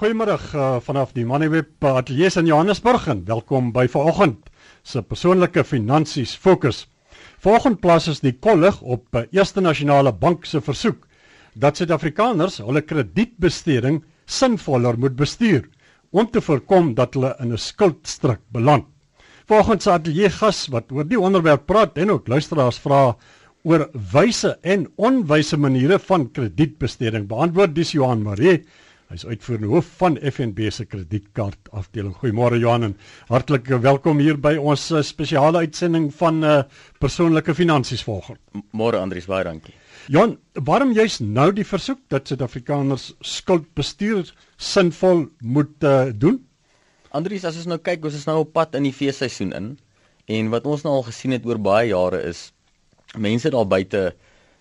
Goeiemôre uh, vanaf die Moneyweb ateljee in Johannesburg en welkom by vanoggend se persoonlike finansies fokus. Vanoggend plaas ons die kollig op uh, Eerste Nasionale Bank se versoek dat Suid-Afrikaners hulle kredietbesteding sinvoller moet bestuur om te voorkom dat hulle in 'n skuldstrik beland. Vanoggend se ateljee gas wat oor die onderwerp praat en ook luisteraars vra oor wyse en onwyse maniere van kredietbesteding. Beantwoord dis Johan Maree Hy's uitvoerende hoof van FNB se kredietkaart afdeling. Goeiemôre Johan en hartlik welkom hier by ons uh, spesiale uitsending van uh, persoonlike finansies volgende. Môre Andrius, baie dankie. Johan, waarom jy's nou die versoek dat Suid-Afrikaners skuldbestuur sinvol moet uh, doen? Andrius, as ons nou kyk, ons is nou op pad in die feesseisoen in en wat ons nou al gesien het oor baie jare is mense daar buite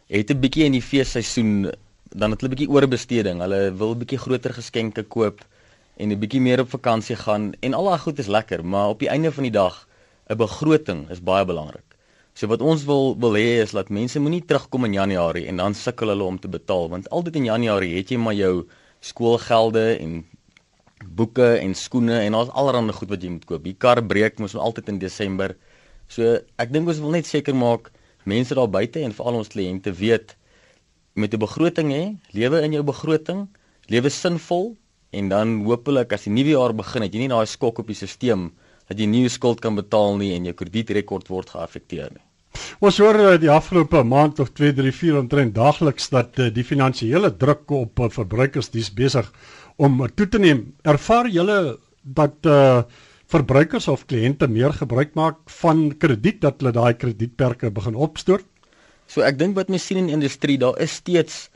het 'n bietjie in die feesseisoen dan het hulle 'n bietjie oorbesteding. Hulle wil 'n bietjie groter geskenke koop en 'n bietjie meer op vakansie gaan en al daai goed is lekker, maar op die einde van die dag 'n begroting is baie belangrik. So wat ons wil wil hê is dat mense moenie terugkom in Januarie en dan sukkel hulle om te betaal want altyd in Januarie het jy maar jou skoolgelde en boeke en skoene en daar's allerlei goed wat jy moet koop. Die kar breek mos altyd in Desember. So ek dink ons wil net seker maak mense daar buite en veral ons kliënte weet met 'n begroting hê, lewe in jou begroting, lewe sinvol en dan hopelik as die nuwe jaar begin, het jy nie daai skok op die stelsel dat jy jou skuld kan betaal nie en jou kredietrekord word geaffekteer nie. Ons hoor eh, die afgelope maand of 2, 3, 4 omtrent daagliks dat eh, die finansiële druk op eh, verbruikers dis besig om toe te neem. Ervaar julle dat uh verbruikers of kliënte meer gebruik maak van krediet dat hulle daai kredietperke begin opstoot? So ek dink wat mens sien in die industrie, daar is steeds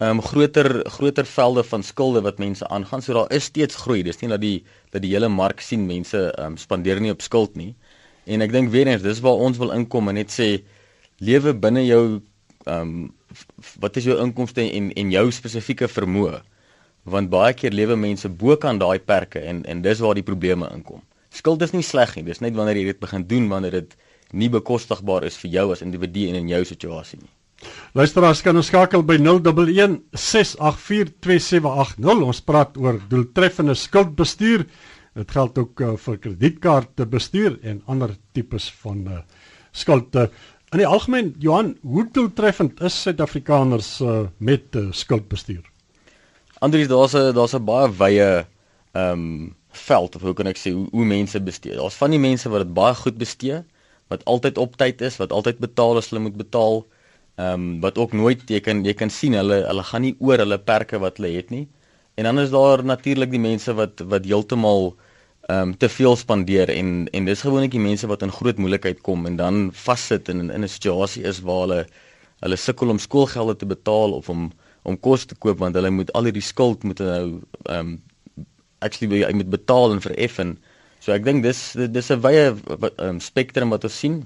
ehm um, groter groter velde van skulde wat mense aangaan. So daar is steeds groei. Dis nie dat die dat die hele mark sien mense ehm um, spandeer nie op skuld nie. En ek dink weer eens dis waar ons wil inkom en net sê lewe binne jou ehm um, wat is jou inkomste en en jou spesifieke vermoë? Want baie keer lewe mense bo kan daai perke en en dis waar die probleme inkom. Skuld is nie sleg nie. Dis net wanneer jy dit begin doen wanneer dit nie bekostigbaar is vir jou as individu en in jou situasie nie. Luisteraars kan ons skakel by 011 6842780. Ons praat oor doeltreffende skuldbestuur. Dit geld ook uh, vir kredietkaarte bestuur en ander tipes van uh, skulde. In die algemeen, Johan, hoe doeltreffend is Suid-Afrikaners uh, met uh, skuldbestuur? Andries, daar's 'n daar's 'n baie wye ehm um, veld of hoe kan ek sê hoe, hoe mense bestee. Daar's van die mense wat dit baie goed bestee wat altyd op tyd is, wat altyd betaal as hulle moet betaal. Ehm um, wat ook nooit jy kan jy kan sien hulle hulle gaan nie oor hulle perke wat hulle het nie. En dan is daar natuurlik die mense wat wat heeltemal ehm um, te veel spandeer en en dis gewoonlik die mense wat in groot moeilikheid kom en dan vassit in in 'n situasie is waar hulle hulle sukkel om skoolgelde te betaal of om om kos te koop want hulle moet al hierdie skuld moet nou ehm um, actually jy moet betaal en vereffen. So ek dink dis dis 'n wye um, spektrum wat ons sien.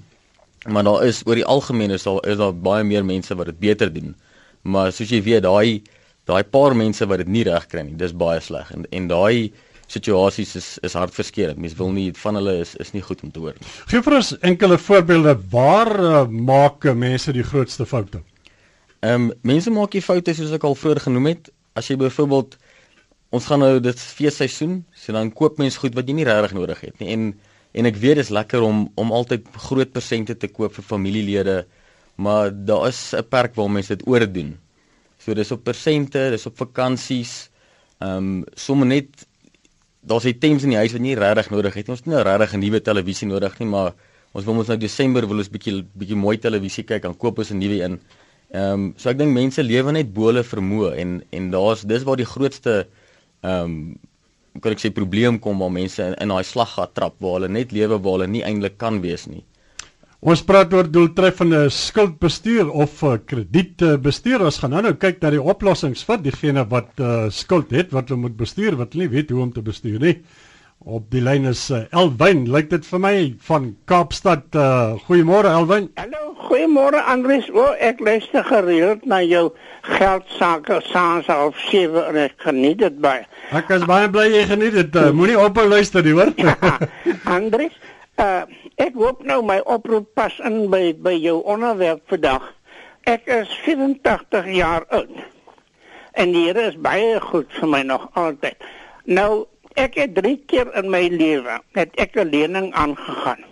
Maar daar is oor die algemeen is daar is daar baie meer mense wat dit beter doen. Maar soos jy weet, daai daai paar mense wat dit nie reg kry nie, dis baie sleg en en daai situasies is is hartverskeurende. Mense wil nie van hulle is is nie goed om te hoor nie. Gee vir ons enkele voorbeelde waar uh, maak mense die grootste foute? Ehm um, mense maak die foute soos ek al vroeër genoem het. As jy byvoorbeeld ons gaan nou dit feesseisoen, so dan koop mens goed wat jy nie regtig nodig het nie. En en ek weet dit is lekker om om altyd groot persente te koop vir familielede, maar daar is 'n perk waar mense dit oordoen. So dis op persente, dis op vakansies. Ehm um, sommer net daar's items in die huis wat jy nie regtig nodig het nie. Ons het nie nou regtig 'n nuwe televisie nodig nie, maar ons wil ons nou Desember wil ons bietjie bietjie mooi televisie kyk, dan koop ons 'n nuwe een. Ehm um, so ek dink mense lewe net bo hulle vermoë en en daar's dis waar die grootste ehm um, kan ek sê probleem kom waar mense in, in daai slaggat trap waar hulle net lewe waar hulle nie eintlik kan wees nie. Ons praat oor doeltreffende skuldbestuur of uh, kredietbestuur. Ons gaan nou nou kyk na die oplossings vir diegene wat uh, skuld het wat hulle moet bestuur wat hulle nie weet hoe om te bestuur nie. Op die lyn is uh, Elwyn, lyk dit vir my van Kaapstad. Uh, Goeiemôre Elwyn. Hallo, goeiemôre Andries. O, ek luister gereeld na jou geldsaake saans of sewe en ek geniet dit baie. Ek is baie bly jy geniet dit. Uh, Moenie ophou luister nie, hoor. Ja, Andries, uh, ek hoop nou my oproep pas in by by jou onderwerp vandag. Ek is 84 jaar oud. En die Here is baie goed vir my nog altyd. Nou, ek het drie keer in my lewe het ek 'n lening aangegaan.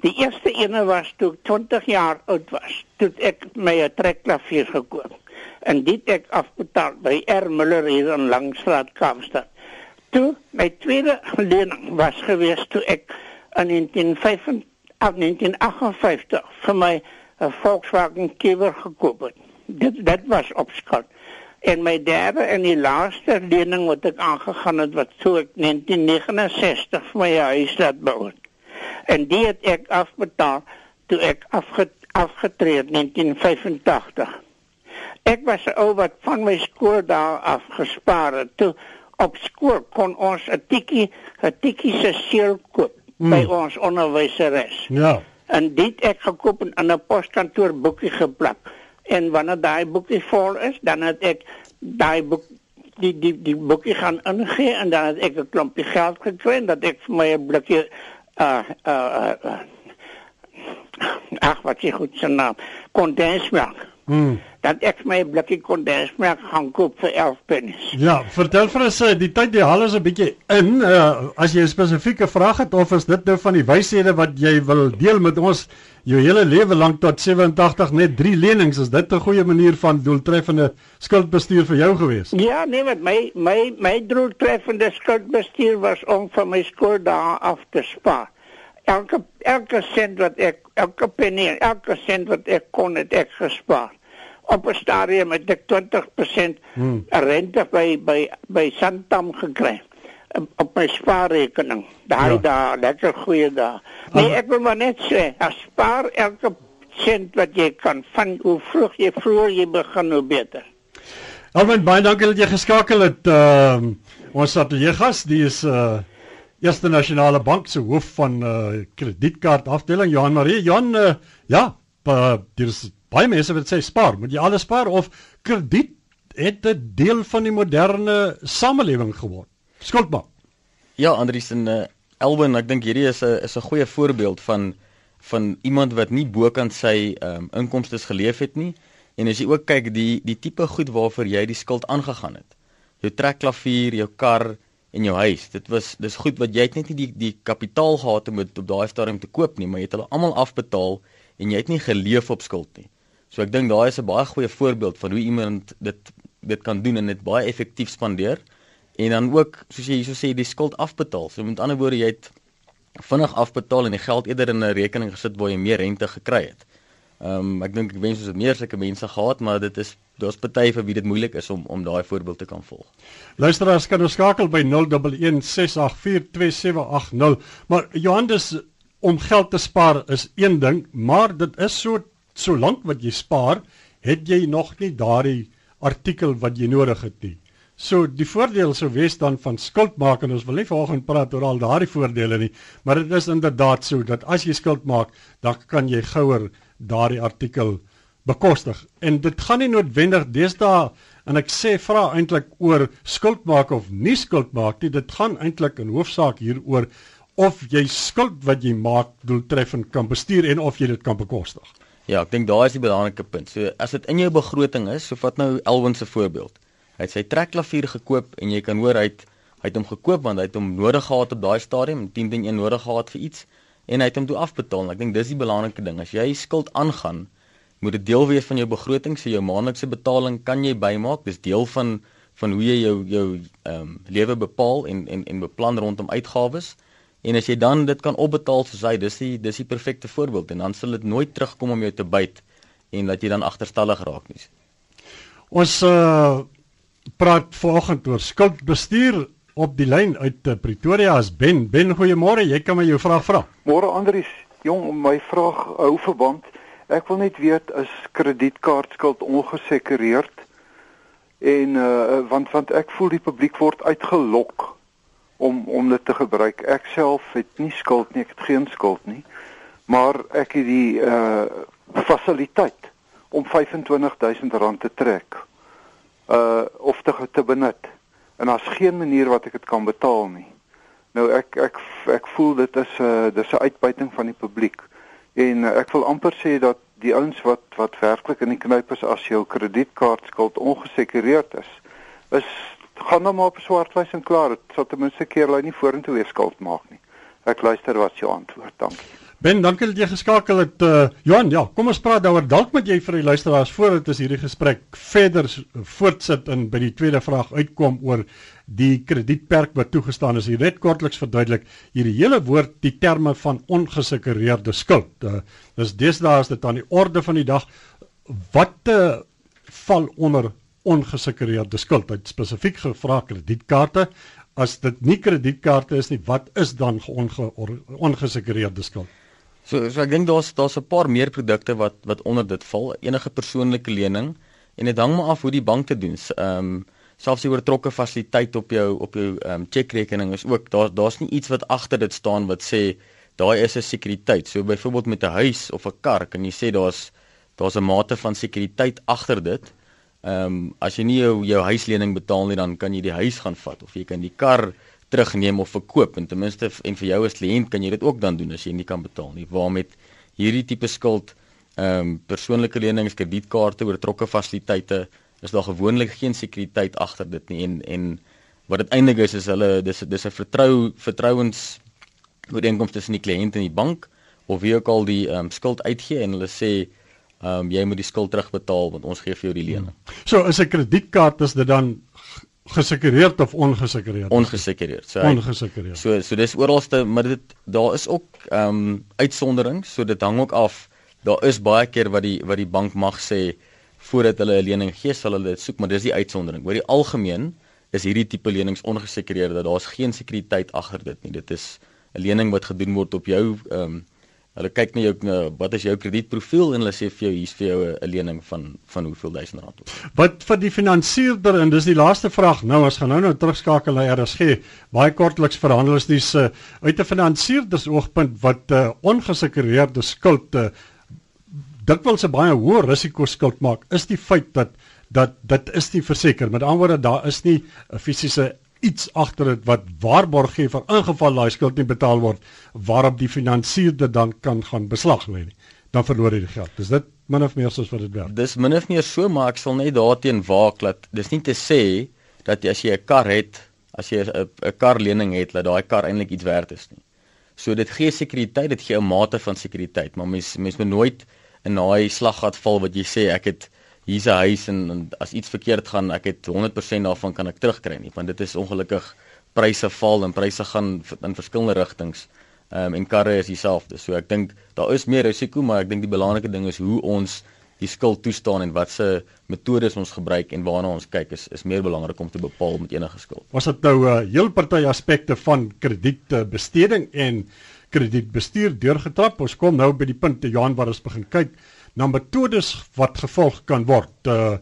Die eerste ene was toe ek 20 jaar oud was. Toe ek my 'n trekklavier gekoop. En dit ek afbetaal by R Muller hier in Langstraat, Kaapstad. Toe my tweede lening was gewees toe ek in 1955 1958 vir my 'n Volkswagen Kewer gekoop het. Dit dit was op skuld. En my derde en die laaste lening wat ek aangegaan het wat so ek 1969 vir my huis laat bou. En die het ek afbetaal toe ek afge, afgetree het 1985. Ek was 'n ou wat van my skool daar af gespaar het. Toe op skool kon ons 'n tikkie 'n tikkie se seël koop mm. by ons onderwyseres. Ja. En dit ek gekoop en aan 'n poskantoor boekie geplak. En wanneer daai boekie vol is, dan het ek daai boek die die die boekie gaan ingee en dan het ek 'n klompie geld gekry dat ek vir my 'n blikkie uh uh, uh ag wat jy goed se naam kondensmelk. Mm. Dat ek my blikkie kondensmelk gaan koop vir 11 pennies. Ja, vertel vir ons eh, die tyd die hal is 'n bietjie in uh, as jy 'n spesifieke vraag het of is dit nou van die wyshede wat jy wil deel met ons jou hele lewe lank tot 87 net 3 lenings is dit 'n goeie manier van doeltreffende skuldbestuur vir jou gewees? Ja, nee, met my my my doeltreffende skuldbestuur was om van my daar af te spaar. Elke elke sent wat ek elke penny, elke sent wat ek kon het ek gespaar. Op 'n stadium het ek 20% hmm. rente by by by Santam gekry op my spaarrekening. Daai ja. daar, lekker goeie daar. Nee, ek wil maar net sê, spaar elke sent wat jy kan van hoe vroeg jy vroeër jy begin hoe beter. Alwen baie dankie dat jy geskakel het. Ehm uh, ons ateljee gas, die is uh Eerste Nasionale Bank se hoof van uh kredietkaart afdeling Johan Marie. Johan uh, ja, daar is baie mense wat sê spaar, moet jy alles spaar of krediet het 'n deel van die moderne samelewing geword skuld maak. Ja, Andries en uh, Elwin, ek dink hierdie is 'n is 'n goeie voorbeeld van van iemand wat nie bokant sy um, inkomste geleef het nie. En as jy ook kyk die die tipe goed waarvoor jy die skuld aangegaan het. Jou trekklavier, jou kar en jou huis. Dit was dis goed wat jy het net nie die die kapitaal gehad om dit op daai stadium te koop nie, maar jy het hulle almal afbetaal en jy het nie geleef op skuld nie. So ek dink daai is 'n baie goeie voorbeeld van hoe iemand dit dit kan doen en dit baie effektief spandeer en dan ook soos jy hierso sê die skuld afbetaal. So met ander woorde jy het vinnig afbetaal en die geld eerder in 'n rekening gesit waar jy meer rente gekry het. Ehm um, ek dink ek wens ons het meer sulke mense gehad, maar dit is daar's baie vir wie dit moeilik is om om daai voorbeeld te kan volg. Luisteraars kan ons skakel by 0116842780. Maar Johannes om geld te spaar is een ding, maar dit is so solank wat jy spaar, het jy nog nie daardie artikel wat jy nodig het nie. So die voordeel sou wees dan van skuld maak en ons wil nie vanoggend praat oor al daardie voordele nie, maar dit is inderdaad so dat as jy skuld maak, dan kan jy gouer daardie artikel bekostig. En dit gaan nie noodwendig deesdae en ek sê vra eintlik oor skuld maak of nie skuld maak nie, dit gaan eintlik in hoofsaak hieroor of jy skuld wat jy maak doeltreffend kan bestuur en of jy dit kan bekostig. Ja, ek dink daar is die belangrike punt. So as dit in jou begroting is, so vat nou Elwin se voorbeeld. Hy het sy trekklavier gekoop en jy kan hoor hy het hy het hom gekoop want hy het hom nodig gehad op daai stadium, 10 teen 1 nodig gehad vir iets en hy het hom toe afbetaal. Ek dink dis die belangrike ding. As jy skuld aangaan, moet dit deel wees van jou begroting, so jou maandelikse betaling kan jy bymaak. Dis deel van van hoe jy jou jou ehm um, lewe bepaal en en en beplan rondom uitgawes. En as jy dan dit kan opbetaal soos hy, dis die dis die perfekte voorbeeld en dan sal dit nooit terugkom om jou te byt en dat jy dan agterstallig raak nie. Ons uh praat vanoggend oor skuldbestuur op die lyn uit eh, Pretoria as Ben. Ben, goeiemôre. Jy kan my jou vraag vra. Môre Andries, jong, my vraag hou verband. Ek wil net weet is kredietkaartskuld ongesekureerd? En uh want want ek voel die publiek word uitgelok om om dit te gebruik. Ek self het nie skuld nie, ek het geen skuld nie. Maar ek het die uh fasiliteit om R25000 te trek uh of te te benut. En daar's geen manier wat ek dit kan betaal nie. Nou ek ek ek voel dit is 'n uh, dis 'n uitbuiting van die publiek. En uh, ek wil amper sê dat die ouens wat wat werklik in die knyp is as jou kredietkaart skuld ongesekureerd is, is gaan dan maar op swartlys en klaar. Dit sal ten minste keer hulle nie vorentoe weer skuld maak nie. Ek luister wat jou antwoord. Dankie. Ben, dankie dat jy geskakel het. Uh, Johan, ja, kom ons praat daaroor. Dalk moet jy vir die luisteraars voordat ons hierdie gesprek verder voortsit en by die tweede vraag uitkom oor die kredietperk wat toegestaan is. Jy net kortliks verduidelik hierdie hele woord, die terme van ongesekureerde skuld. Uh, dis deesdae is dit aan die orde van die dag. Wat uh, val onder ongesekureerde skuld. Hy het spesifiek gevra kredietkaarte. As dit nie kredietkaarte is nie, wat is dan onge, ongesekureerde skuld? So so ek dink daar's daar's 'n paar meer produkte wat wat onder dit val. Enige persoonlike lening en dit hang maar af hoe die bank dit doen. Ehm um, selfs die oortrokke fasiliteit op jou op jou ehm um, chequerekening is ook daar daar's nie iets wat agter dit staan wat sê daai is 'n sekuriteit. So byvoorbeeld met 'n huis of 'n kar kan jy sê daar's daar's 'n mate van sekuriteit agter dit. Ehm um, as jy nie jou jou huislening betaal nie, dan kan jy die huis gaan vat of jy kan die kar terugneem of verkoop en ten minste en vir jou as kliënt kan jy dit ook dan doen as jy nie kan betaal nie. Waar met hierdie tipe skuld ehm um, persoonlike lenings, kredietkaarte, oortrokke fasiliteite is daar gewoonlik geen sekuriteit agter dit nie en en wat dit eintlik is is hulle dis dis 'n vertrou vertrouens ooreenkoms tussen die kliënt en die bank of wie ook al die ehm um, skuld uitgee en hulle sê ehm um, jy moet die skuld terugbetaal want ons gee vir jou die lening. So is 'n kredietkaart is dit dan gesekureerd of ongesekureerd? Ongesekureerd. So ongesekureerd. So so dis oralste, maar dit daar is ook ehm um, uitsonderings, so dit hang ook af. Daar is baie keer wat die wat die bank mag sê voordat hulle 'n lening gee, sal hulle dit soek, maar dis die uitsondering. Oor die algemeen is hierdie tipe lenings ongesekureerd daar's geen sekuriteit agter dit nie. Dit is 'n lening wat gedoen word op jou ehm um, Hulle kyk na jou na wat is jou kredietprofiel en hulle sê vir jou hier's vir jou 'n lening van van hoeveel duisend rand. Wat vir die finansierder en dis die laaste vraag. Nou as gaan nou nou terugskakel na RSG. Baie kortliks verhandel is dis uh, uit 'n finansierder se oogpunt wat uh, ongesekureerde skuld uh, dikwels 'n baie hoë risiko skuld maak. Is die feit dat dat dit is nie verseker. Met ander woorde daar is nie 'n fisiese iets agter dit wat waarborg gee vir ingeval daai skuld nie betaal word waarop die finansierder dan kan gaan beslag lê nie dan verloor hy die geld. Dis dit min of meer soos wat dit werk. Dis min of meer so maar ek sal net daarteen waak dat dis nie te sê dat as jy 'n kar het, as jy 'n kar lening het, dat daai kar eintlik iets werd is nie. So dit gee sekuriteit, dit gee 'n mate van sekuriteit, maar mens mens moet nooit in daai slaggat val wat jy sê ek het hier's 'n huis en, en as iets verkeerd gaan, ek het 100% daarvan kan ek terugkry nie, want dit is ongelukkig pryse val en pryse gaan in verskillende rigtings. Ehm um, en karre is dieselfde. So ek dink daar is meer risiko, maar ek dink die belangrike ding is hoe ons die skuld toestaan en watse metodes ons gebruik en waarna ons kyk is is meer belangrik om te bepaal met enige skuld. Was dit nou 'n uh, heel party aspekte van kredietbesteding en kredietbestuur deurgetrap? Ons kom nou by die punt te Johan waar ons begin kyk na metodes wat gevolg kan word uh,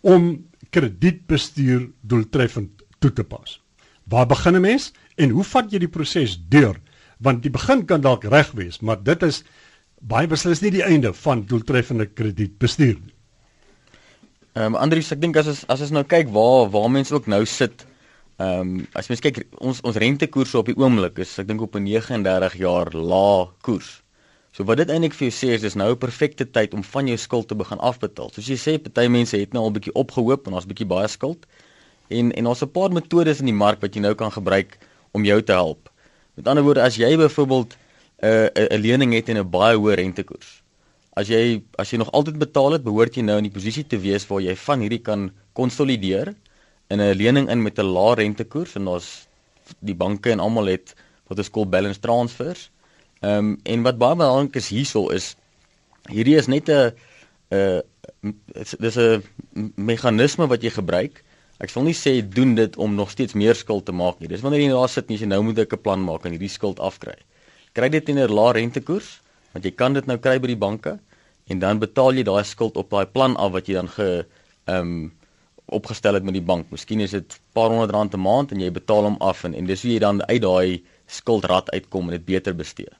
om kredietbestuur doeltreffend toe te pas. Waar begin 'n mens en hoe vat jy die proses deur? Want die begin kan dalk reg wees, maar dit is baie beslis nie die einde van doeltreffende kredietbestuur nie. Ehm um, Andrius, ek dink as as as ons nou kyk waar waar mense ook nou sit, ehm um, as mens kyk ons ons rentekoerse op die oomblik is ek dink op 'n 39 jaar lae koers. So wat dit eintlik vir jou sê is dis nou 'n perfekte tyd om van jou skuld te begin afbetaal. Soos jy sê, party mense het nou al 'n bietjie opgehoop en ons bietjie baie skuld. En en ons 'n paar metodes in die mark wat jy nou kan gebruik om jou te help. Met ander woorde, as jy byvoorbeeld 'n uh, 'n lening het en 'n baie hoë rentekoers. As jy as jy nog altyd betaal het, behoort jy nou in die posisie te wees waar jy van hierdie kan konsolideer in 'n lening in met 'n lae rentekoers en ons die banke en almal het wat ons call balance transfers. Ehm um, en wat baie belangrik is hierso is hierdie is net 'n 'n dis 'n meganisme wat jy gebruik. Ek sal nie sê doen dit om nog steeds meer skuld te maak nie. Dis wanneer jy daar sit en jy nou moet 'n plan maak en hierdie skuld afkry. Kry dit teen 'n lae rentekoers want jy kan dit nou kry by die banke en dan betaal jy daai skuld op daai plan af wat jy dan ge ehm um, opgestel het met die bank. Miskien is dit paar honderd rand 'n maand en jy betaal hom af en en dis hoe jy dan uit daai skuldrad uitkom en dit beter bestee.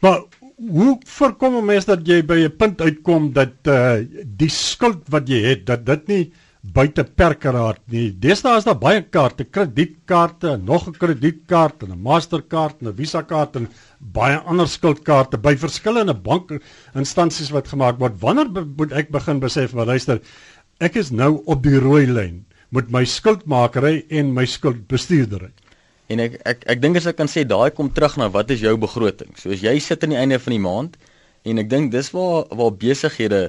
Maar hoe voorkom 'n mens dat jy by 'n punt uitkom dat uh die skuld wat jy het dat dit nie buite perke raak nie. Deesdae is daar baie kaarte, kredietkaarte, nog 'n kredietkaart en 'n Mastercard en 'n Visa kaart en baie ander skuldkaarte by verskillende bankinstansies wat gemaak word. Wanneer moet ek begin besef maar luister, ek is nou op die rooi lyn. met my skuldmakery en my skuldbestuurdery. En ek ek ek dink as ek kan sê daai kom terug na wat is jou begroting? So as jy sit aan die einde van die maand en ek dink dis waar waar besighede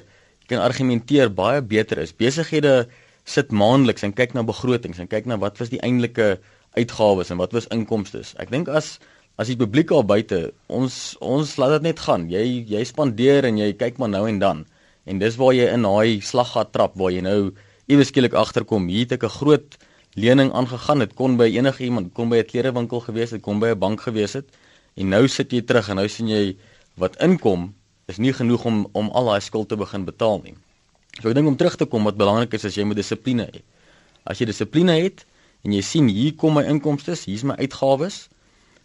kan argumenteer baie beter is. Besighede sit maandeliks en kyk na begrotings en kyk na wat was die eintlike uitgawes en wat was inkomste. Ek dink as as die publiek al buite ons ons laat dit net gaan. Jy jy spandeer en jy kyk maar nou en dan. En dis waar jy in daai slaggat trap waar jy nou iewes skielik agterkom. Hier het ek 'n groot lening aangegaan. Dit kon by enige iemand, kon by 'n klerewinkel gewees het, kon by 'n bank gewees het. En nou sit jy terug en nou sien jy wat inkom is nie genoeg om om al daai skuld te begin betaal nie. So ek dink om terug te kom wat belangrik is as jy moet dissipline hê. As jy dissipline het en jy sien hier kom my inkomste, hier's my uitgawes,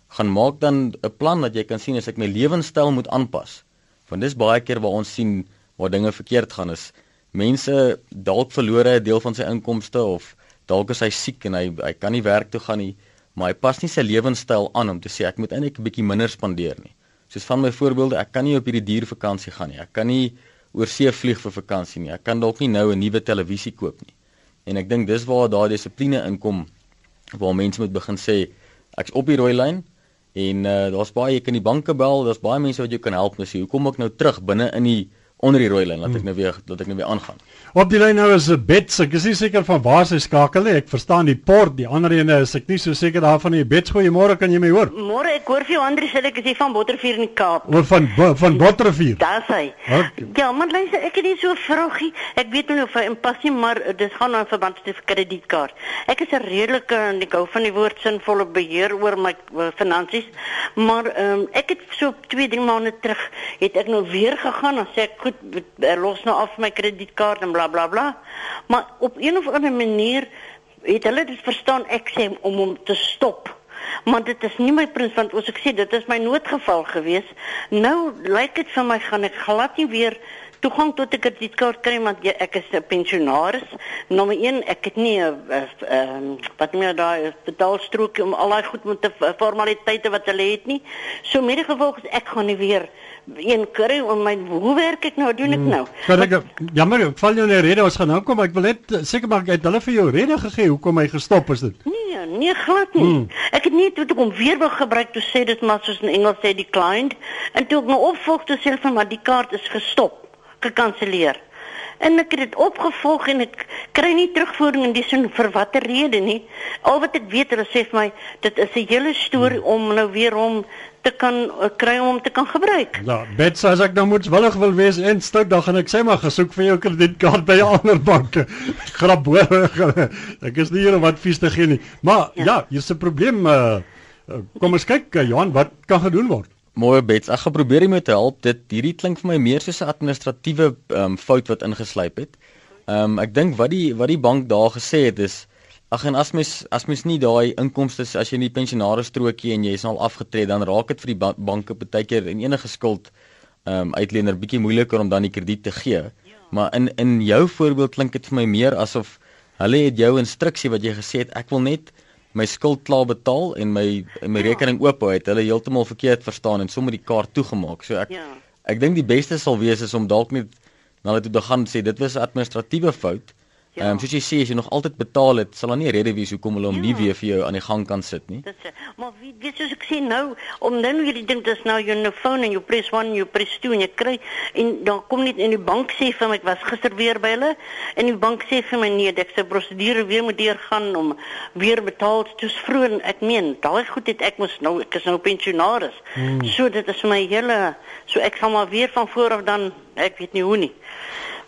gaan maak dan 'n plan dat jy kan sien as ek my lewenstyl moet aanpas. Want dis baie keer waar ons sien waar dinge verkeerd gaan is. Mense dalk verloor 'n deel van sy inkomste of dalk is hy siek en hy hy kan nie werk toe gaan nie, maar hy pas nie sy lewenstyl aan om te sê ek moet eintlik 'n bietjie minder spandeer nie. Soos van my voorbeelde, ek kan nie op hierdie diervakansie gaan nie. Ek kan nie oor see vlieg vir vakansie nie. Ek kan dalk nie nou 'n nuwe televisie koop nie. En ek dink dis waar daai dissipline inkom waar mense moet begin sê ek's op die rooi lyn en uh, daar's baie jy kan die banke bel, daar's baie mense wat jou kan help te sê hoekom ek nou terug binne in die onder die rooi lyn laat ek nou weer laat ek nou weer aangaan. Op die lyn nou is 'n bets. Ek is nie seker van waar sy skakel nie. Ek verstaan die port, die ander ene is ek nie so seker daarvan nie. Bets, goeiemôre, kan jy my hoor? Môre, ek hoor vir jou Andri sê ek is hier van Bottervier in die Kaap. Oor van van Bottervier. Daar sê. Okay. Ja, maar luister, ek het nie so vraggie. Ek weet nie of hy pas nie, maar dit gaan nou in verband met die kredietkaart. Ek is 'n redelike en ek hou van die woord sinvolle beheer oor my uh, finansies, maar ehm um, ek het so 2, 3 maande terug het ek nou weer gegaan en sê ek goed los nou af my kredietkaart en bla bla bla. Maar op een of ander manier het hulle dit verstaan ek sê om hom te stop. Maar dit is nie my prins want as ek sê dit is my noodgeval gewees. Nou lyk dit vir my gaan ek glad nie weer toegang tot 'n kredietkaart kry want jy, ek is 'n pensionaris. Nommer 1, ek het nie 'n ehm wat meer daai betaalstrokie om al daai goed met die formaliteite wat hulle het nie. So met die gevolg is ek gaan nie weer een kry om my hoe werk ek nou doen ek Hmm. nou? Kan ek jammer, ek val jou die rede ons gaan nou kom, ek wil net seker maak het hulle vir jou rede gegee hoekom hy gestop is dit. Nee, nee glad nie. Hmm. Ek het nie toe ek hom weer wou gebruik toe sê dit maar soos in Engels sê declined en toe ek nou opvolg toe sê hulle van maar die kaart is gestop, gekanselleer. En ek het dit opgevolg en ek kry nie terugvoering in die sin vir watter rede nie. Al wat ek weet hulle sê vir my dit is 'n hele storie om nou weer hom te kan uh, kry om hom te kan gebruik. Nou, bet as ek nou moetswillig wil wees en stout dan gaan ek sê maar gesoek vir jou kredietkaart by 'n ander banke. Grap hoor. ek is nie hier om advies te gee nie. Maar ja, ja hier's 'n probleem uh, kom ons kyk uh, Johan, wat kan gedoen word? Mooi bets. Ek gaan probeer om jou te help. Dit hierdie klink vir my meer soos 'n administratiewe um, fout wat ingeslyp het. Ehm um, ek dink wat die wat die bank daar gesê het is ag en as mens as mens nie daai inkomste as jy in die pensionaris strokie en jy is al afgetree dan raak dit vir die ba banke baie keer en enige skuld ehm um, uitlener bietjie moeiliker om dan die krediet te gee. Maar in in jou voorbeeld klink dit vir my meer asof hulle het jou instruksie wat jy gesê het ek wil net my skuld klaar betaal en my en my Ja. rekening oop hou het hulle heeltemal verkeerd verstaan en sommer die kaart toegemaak. So ek Ja. ek dink die beste sal wees is om dalk net na hulle toe te gaan sê dit was 'n administratiewe fout. Ja. Ehm um, soos jy sê as jy nog altyd betaal het, sal daar nie 'n rede wees hoekom hulle hom Ja. nie weer vir jou aan die gang kan sit nie. Eh, maar wie weet soos ek sê nou om nou hierdie ding dis nou jou phone en jou press 1 jou press 2 en jy kry en dan kom net in die bank sê vir my ek was gister weer by hulle en die bank sê vir my nee ek se prosedure weer moet deurgaan om weer betaal vroeër en ek meen daai goed het ek mos nou ek is nou pensionaris. Mm. So dit is my hele so ek gaan maar weer van voor af dan ek weet nie hoe nie.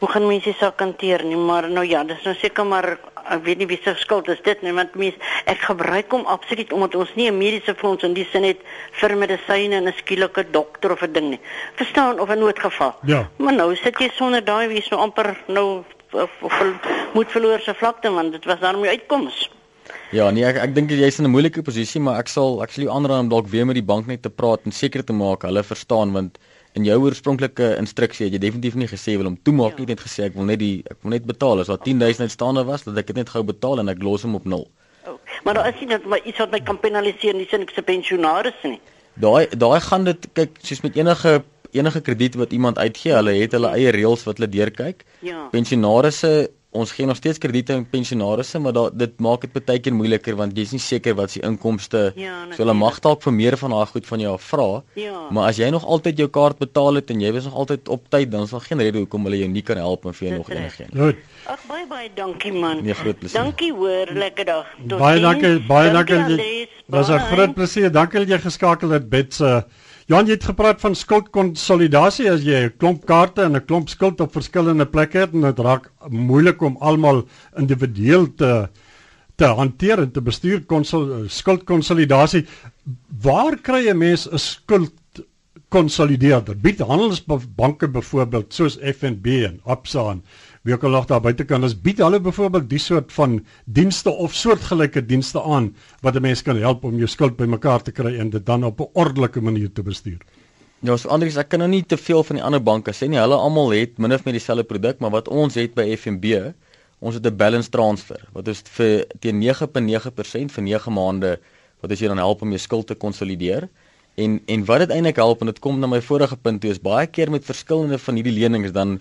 Hoe gaan mense saak hanteer nie maar nou ja dis nou seker maar ek weet nie wie se skuld is dit nie want mense ek gebruik hom absoluut omdat ons nie 'n mediese fonds in die sin het vir medisyne en 'n skielike dokter of 'n ding nie. Verstaan of 'n noodgeval. Ja. Maar nou sit jy sonder daai wie is nou amper nou of, of, moet verloor se vlakte want dit was daarmee uitkoms. Ja, nee, ek ek dink jy's in 'n moeilike posisie, maar ek sal jou aanraai om dalk weer met die bank net te praat en seker te maak hulle verstaan want in jou oorspronklike instruksie het jy definitief nie gesê wil hom toemaak nie, het net gesê ek wil net die ek wil net betaal. As daar 10000 uitstaande was, dat ek dit net gou betaal en ek los hom op nul. Oh, maar daar is nie dat my iets wat my kan penaliseer in die sin ek se pensionaris nie. Daai daai gaan dit kyk soos met enige enige krediet wat iemand uitgee, hulle het hulle eie reëls wat hulle deurkyk. Ja. Pensionarisse ons gee nog steeds krediete aan pensionaarsse, maar da, dit maak dit baie keer moeiliker want jy's nie seker wat se inkomste. Ja, so hulle mag dalk vir meer van daai goed van jou vra. Ja. Maar as jy nog altyd jou kaart betaal het en jy was nog altyd op tyd, dan is daar geen rede hoekom hulle jou nie kan help en vir jou Dis nog gee. Goed. Ag baie baie dankie man. Nee, groot plesier. Dankie hoor, lekker dag. Tot Baie dankie, baie dankie. Andries. Dit was 'n Bye. groot plesier. Dankie dat jy geskakel het, Bets. Uh, Jan, jy het gepraat van skuldkonsolidasie as jy 'n klomp kaarte en 'n klomp skuld op verskillende plekke het en dit raak moeilik om almal individueel te te hanteer en te bestuur konsol skuldkonsolidasie. Waar kry 'n mens 'n skuld konsolideerder? Bied handelsbanke byvoorbeeld soos FNB en Absa en wie ook al nog daar buite kan, is bied hulle byvoorbeeld die soort van dienste of soortgelyke dienste aan wat 'n mens kan help om jou skuld bymekaar te kry en dit dan op 'n ordelike manier te bestuur. Ja, so Andries, ek kan nou nie te veel van die ander banke sê nie. Hulle almal het min of meer dieselfde produk, maar wat ons het by FNB, ons het 'n balance transfer wat is vir teen 9.9% vir 9 maande wat as jy dan help om jou skuld te konsolideer. En en wat dit eintlik help en dit kom na my vorige punt toe is baie keer met verskillende van hierdie lenings dan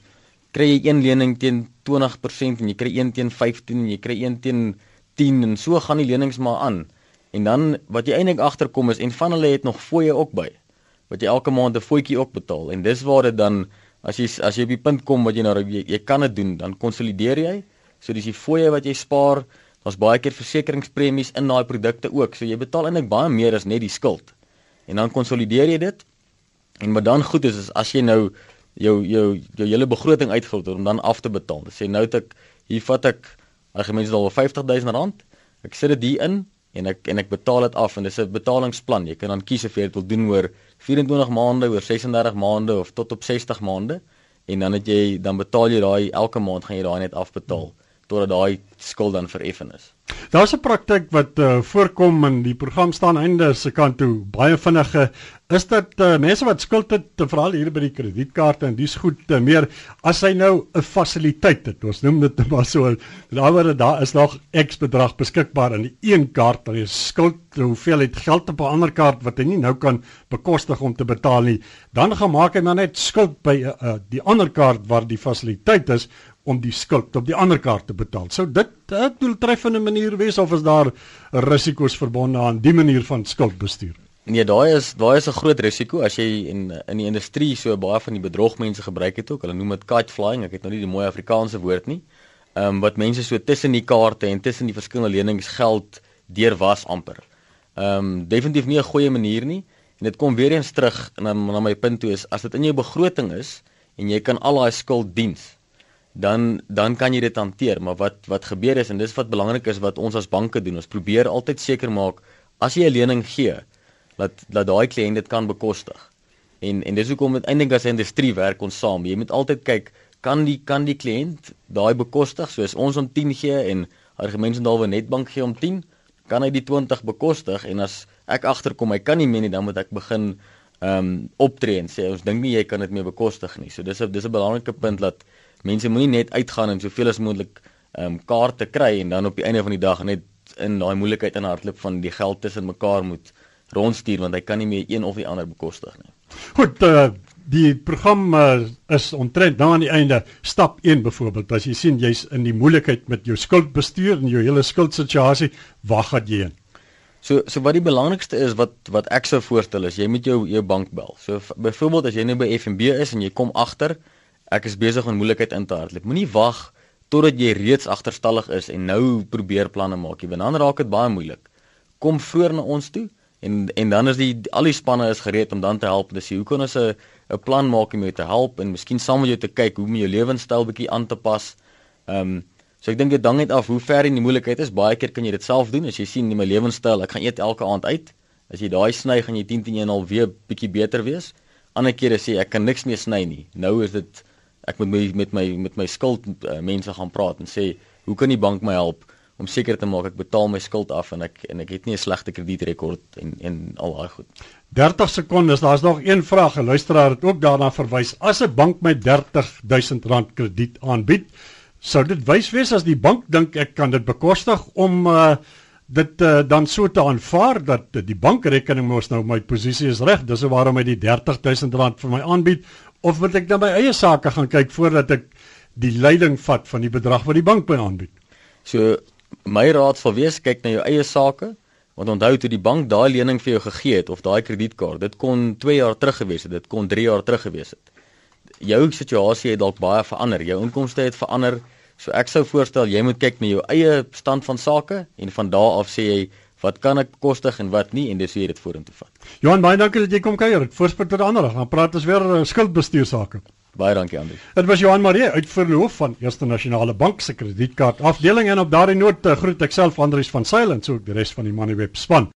kry jy een lening teen 20% en jy kry een teen 15 en jy kry een teen 10 en so gaan die lenings maar aan. En dan wat jy eintlik agterkom is en van hulle het nog fooie ook by wat jy elke maand 'n voetjie ook betaal. En dis waar dit dan as jy as jy op die punt kom wat jy nou jy, jy kan dit doen dan konsolideer jy. So dis die fooie wat jy spaar. Daar's baie keer versekeringspremies in daai produkte ook. So jy betaal eintlik baie meer as net die skuld. En dan konsolideer jy dit. En wat dan goed is is as jy nou jou jou jou hele begroting uitvul om dan af te betaal dan sê nou het ek hier vat ek argumente al 50000 rand ek sit dit hier in en ek en ek betaal dit af en dis 'n betalingsplan. Jy kan dan kies of jy dit wil doen oor 24 maande, oor 36 maande of tot op 60 maande en dan het jy dan betaal jy daai elke maand gaan jy daai net afbetaal totdat daai skuld dan vereffen is. Daar's 'n praktyk wat uh, voorkom in die program staan einde se kant toe. Baie vinnige. Is dit uh, mense wat skuld het te veral hier by die kredietkaarte en dis goed uh, meer as hy nou 'n fasiliteit het ons noem dit maar so daar word daar is nog X bedrag beskikbaar in die een kaart dan is skuld hoeveelheid geld op 'n ander kaart wat hy nie nou kan bekostig om te betaal nie. Dan gaan maak hy maar net skuld by uh, die ander kaart waar die fasiliteit is om die skuld op die ander kaart te betaal. Sou dit 'n doeltreffende manier wees of is daar risiko's verbonde aan die manier van skuldbestuur? Nee, daai is daai is 'n groot risiko as jy in in die industrie so baie van die bedrogmense gebruik het ook. Hulle noem dit kite flying. Ek het nou nie die mooi Afrikaanse woord nie. Ehm um, wat mense so tussen die kaarte en tussen die verskillende lenings geld deurwas amper. Ehm um, definitief nie 'n goeie manier nie. En dit kom weer eens terug na na my punt toe is as dit in jou begroting is en jy kan al daai skuld diens dan dan kan jy dit hanteer maar wat wat gebeur is en dis wat belangrik is wat ons as banke doen ons probeer altyd seker maak as jy 'n lening gee dat dat daai kliënt dit kan bekostig. En en dis hoekom dit eintlik as 'n industrie werk ons saam. Jy moet altyd kyk kan die kan die kliënt daai bekostig? Soos ons om 10 gee en argumente dalwe netbank gee om 10 kan hy die 20 bekostig? En as ek agterkom hy kan nie meer nie dan moet ek begin ehm um, optree en sê ons dink nie jy kan dit meer bekostig nie. So dis 'n dis 'n belangrike punt dat mense moenie net uitgaan en soveel as moontlik ehm um, kaarte kry en dan op die einde van die dag net in daai moeilikheid in hardloop van die geld tussen mekaar moet rondstuur want hy kan nie meer een of die ander bekostig nie. Goed, uh, die program uh, is omtrent nou aan die einde. Stap 1 byvoorbeeld, as jy sien jy's in die moeilikheid met jou skuldbestuur en jou hele skuldsituasie, waar gaan jy heen? So so wat die belangrikste is wat wat ek sou voorstel is jy moet jou jou bank bel. So byvoorbeeld as jy nou by FNB is en jy kom agter ek is besig om moeilikheid in te hardloop. Moenie wag totdat jy reeds agterstallig is en nou probeer planne maak nie, want dan raak dit baie moeilik. Kom vroeër na ons toe en en dan is die al die spanne is gereed om dan te help. Dis hoe kan ons 'n 'n plan maak om jou te help en miskien saam met jou te kyk hoe om jou lewenstyl bietjie aan te pas. Ehm um, so ek dink dit hang net af hoe ver in die moeilikheid is. Baie keer kan jy dit self doen as jy sien in my lewenstyl, ek gaan eet elke aand uit. As jy daai sny, gaan jy 10 10 1 al weer bietjie beter wees. Ander kere sê ek kan niks meer sny nie. Nou is dit ek moet my, met my met my skuld uh, mense gaan praat en sê hoe kan die bank my help om seker te maak ek betaal my skuld af en ek en ek het nie 'n slegte kredietrekord en en al daai goed. 30 sekondes, daar's nog een vraag. 'n Luisteraar het ook daarna verwys. As 'n bank my R30000 krediet aanbied, sou dit wys wees as die bank dink ek kan dit bekostig om uh, dit uh, dan so te aanvaar dat die bankrekening mos nou my posisie is reg. Dis waarom hy die R30000 vir my aanbied of moet ek dan my eie sake gaan kyk voordat ek die leiding vat van die bedrag wat die bank by aanbied. So my raad sal wees kyk na jou eie sake want onthou toe die bank daai lening vir jou gegee het of daai kredietkaart dit kon 2 jaar terug gewees het dit kon 3 jaar terug gewees het jou situasie het dalk baie verander jou inkomste het verander so ek sou voorstel jy moet kyk na jou eie stand van sake en van daardie af sê jy wat kan ek bekostig en wat nie en dis hoe jy dit vorentoe vat Johan, baie dankie dat jy kom kuier. Ek voorspel tot ander dag. Dan praat ons weer uh, skuldbestuur sake. baie dankie Andri Dit was Johan Marie, uitvoerende hoof van Eerste Nasionale Bank se kredietkaart afdeling en op daardie noot uh, groet ek self Andrius van Sail en so ook die res van die Moneyweb span.